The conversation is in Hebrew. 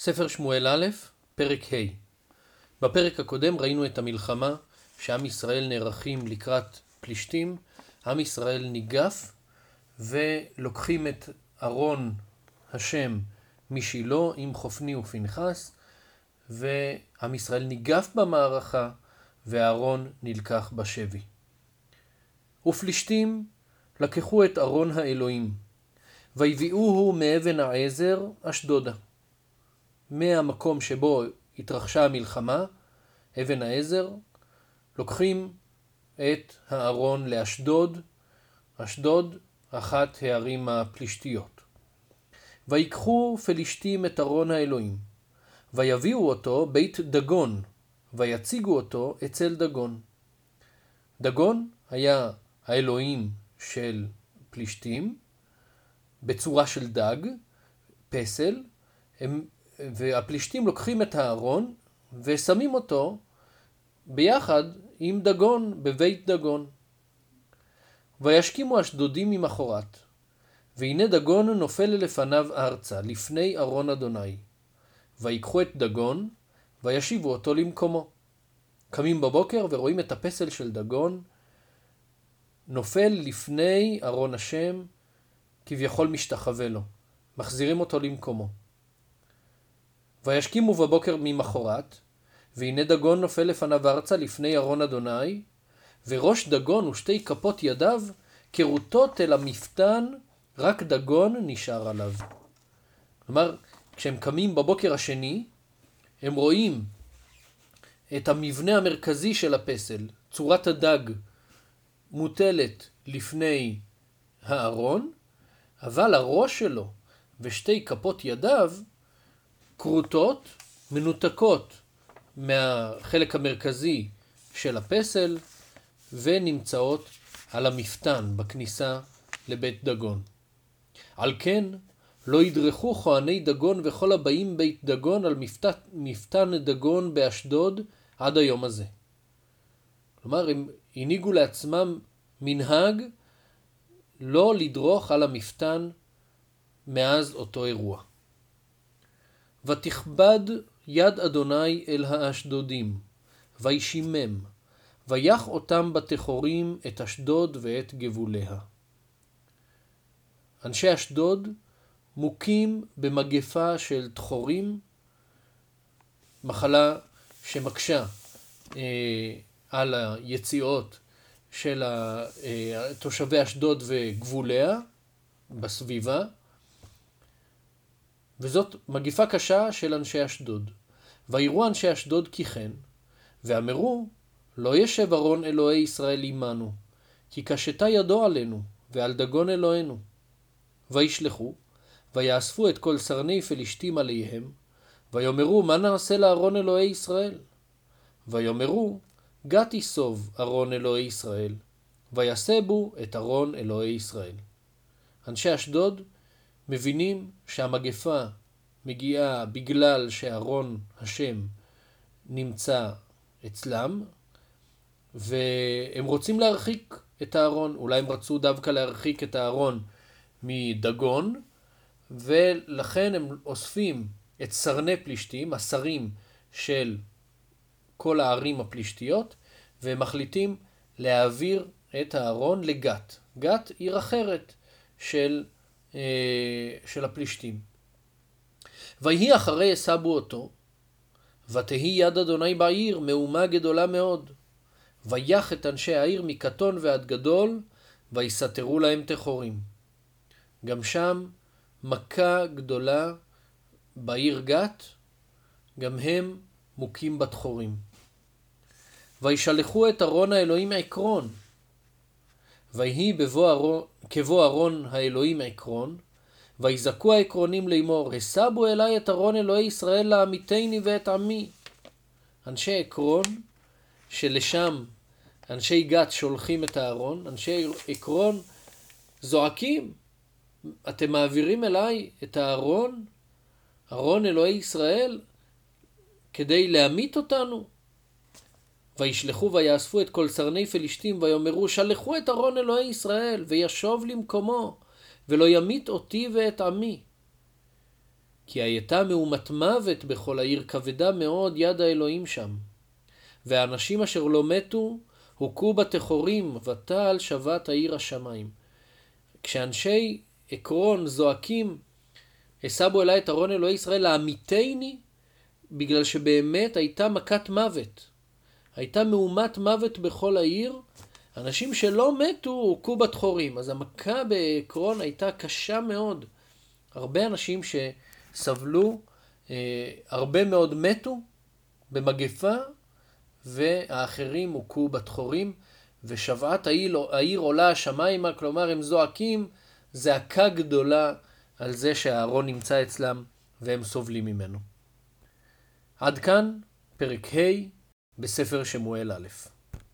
ספר שמואל א', פרק ה' בפרק הקודם ראינו את המלחמה שעם ישראל נערכים לקראת פלישתים. עם ישראל ניגף ולוקחים את ארון השם משילה עם חופני ופנחס, ועם ישראל ניגף במערכה ואהרון נלקח בשבי. ופלישתים לקחו את ארון האלוהים, ויביאוהו מאבן העזר אשדודה. מהמקום שבו התרחשה המלחמה, אבן העזר, לוקחים את הארון לאשדוד, אשדוד, אחת הערים הפלישתיות. ויקחו פלישתים את ארון האלוהים, ויביאו אותו בית דגון, ויציגו אותו אצל דגון. דגון היה האלוהים של פלישתים, בצורה של דג, פסל, הם, והפלישתים לוקחים את הארון ושמים אותו ביחד עם דגון בבית דגון. וישכימו אשדודים ממחרת, והנה דגון נופל לפניו ארצה, לפני ארון אדוני. ויקחו את דגון, וישיבו אותו למקומו. קמים בבוקר ורואים את הפסל של דגון נופל לפני ארון השם, כביכול משתחווה לו. מחזירים אותו למקומו. וישכימו בבוקר ממחרת, והנה דגון נופל לפניו ארצה לפני ארון אדוני, וראש דגון ושתי כפות ידיו כרוטות אל המפתן, רק דגון נשאר עליו. כלומר, כשהם קמים בבוקר השני, הם רואים את המבנה המרכזי של הפסל, צורת הדג, מוטלת לפני הארון, אבל הראש שלו ושתי כפות ידיו כרותות, מנותקות מהחלק המרכזי של הפסל ונמצאות על המפתן בכניסה לבית דגון. על כן לא ידרכו כהני דגון וכל הבאים בית דגון על מפתן, מפתן דגון באשדוד עד היום הזה. כלומר, הם הנהיגו לעצמם מנהג לא לדרוך על המפתן מאז אותו אירוע. ותכבד יד אדוני אל האשדודים, וישימם, ויח אותם בתחורים את אשדוד ואת גבוליה. אנשי אשדוד מוכים במגפה של תחורים, מחלה שמקשה אה, על היציאות של אה, תושבי אשדוד וגבוליה בסביבה, וזאת מגיפה קשה של אנשי אשדוד. ויראו אנשי אשדוד כי כן, ואמרו, לא ישב ארון אלוהי ישראל עמנו, כי קשתה ידו עלינו, ועל דגון אלוהינו. וישלחו, ויאספו את כל סרני פלישתים עליהם, ויאמרו מה נעשה לארון אלוהי ישראל? ויאמרו גת יסוב ארון אלוהי ישראל, ויסבו את ארון אלוהי ישראל. אנשי אשדוד מבינים שהמגפה מגיעה בגלל שארון השם נמצא אצלם, והם רוצים להרחיק את הארון. אולי הם רצו דווקא להרחיק את הארון מדגון, ולכן הם אוספים את סרני פלישתים, השרים של כל הערים הפלישתיות, והם מחליטים להעביר את הארון לגת. גת עיר אחרת של, של הפלישתים. ויהי אחרי יסבו אותו, ותהי יד אדוני בעיר מהומה גדולה מאוד. ויח את אנשי העיר מקטון ועד גדול, ויסתרו להם תחורים. גם שם מכה גדולה בעיר גת, גם הם מוכים בתחורים. וישלחו את ארון האלוהים עקרון. ויהי כבוא ארון האלוהים עקרון, ויזעקו העקרונים לאמור, הסבו אלי את ארון אלוהי ישראל לעמיתני ואת עמי. אנשי עקרון, שלשם אנשי גת שולחים את הארון, אנשי עקרון זועקים, אתם מעבירים אליי את הארון, ארון אלוהי ישראל, כדי להמית אותנו? וישלחו ויאספו את כל סרני פלישתים ויאמרו שלחו את ארון אלוהי ישראל וישוב למקומו ולא ימית אותי ואת עמי. כי הייתה מהומת מוות בכל העיר, כבדה מאוד יד האלוהים שם. והאנשים אשר לא מתו, הוכו בתחורים, ותעל שבת העיר השמיים. כשאנשי עקרון זועקים, הסבו אליי את ארון אלוהי ישראל לעמיתני, בגלל שבאמת הייתה מכת מוות. הייתה מהומת מוות בכל העיר, אנשים שלא מתו הוכו בתחורים. אז המכה בעקרון הייתה קשה מאוד. הרבה אנשים שסבלו, אה, הרבה מאוד מתו במגפה, והאחרים הוכו בתחורים, ושבעת העיר, העיר עולה השמיימה, כלומר הם זועקים זעקה גדולה על זה שהארון נמצא אצלם והם סובלים ממנו. עד כאן פרק ה' בספר שמואל א'.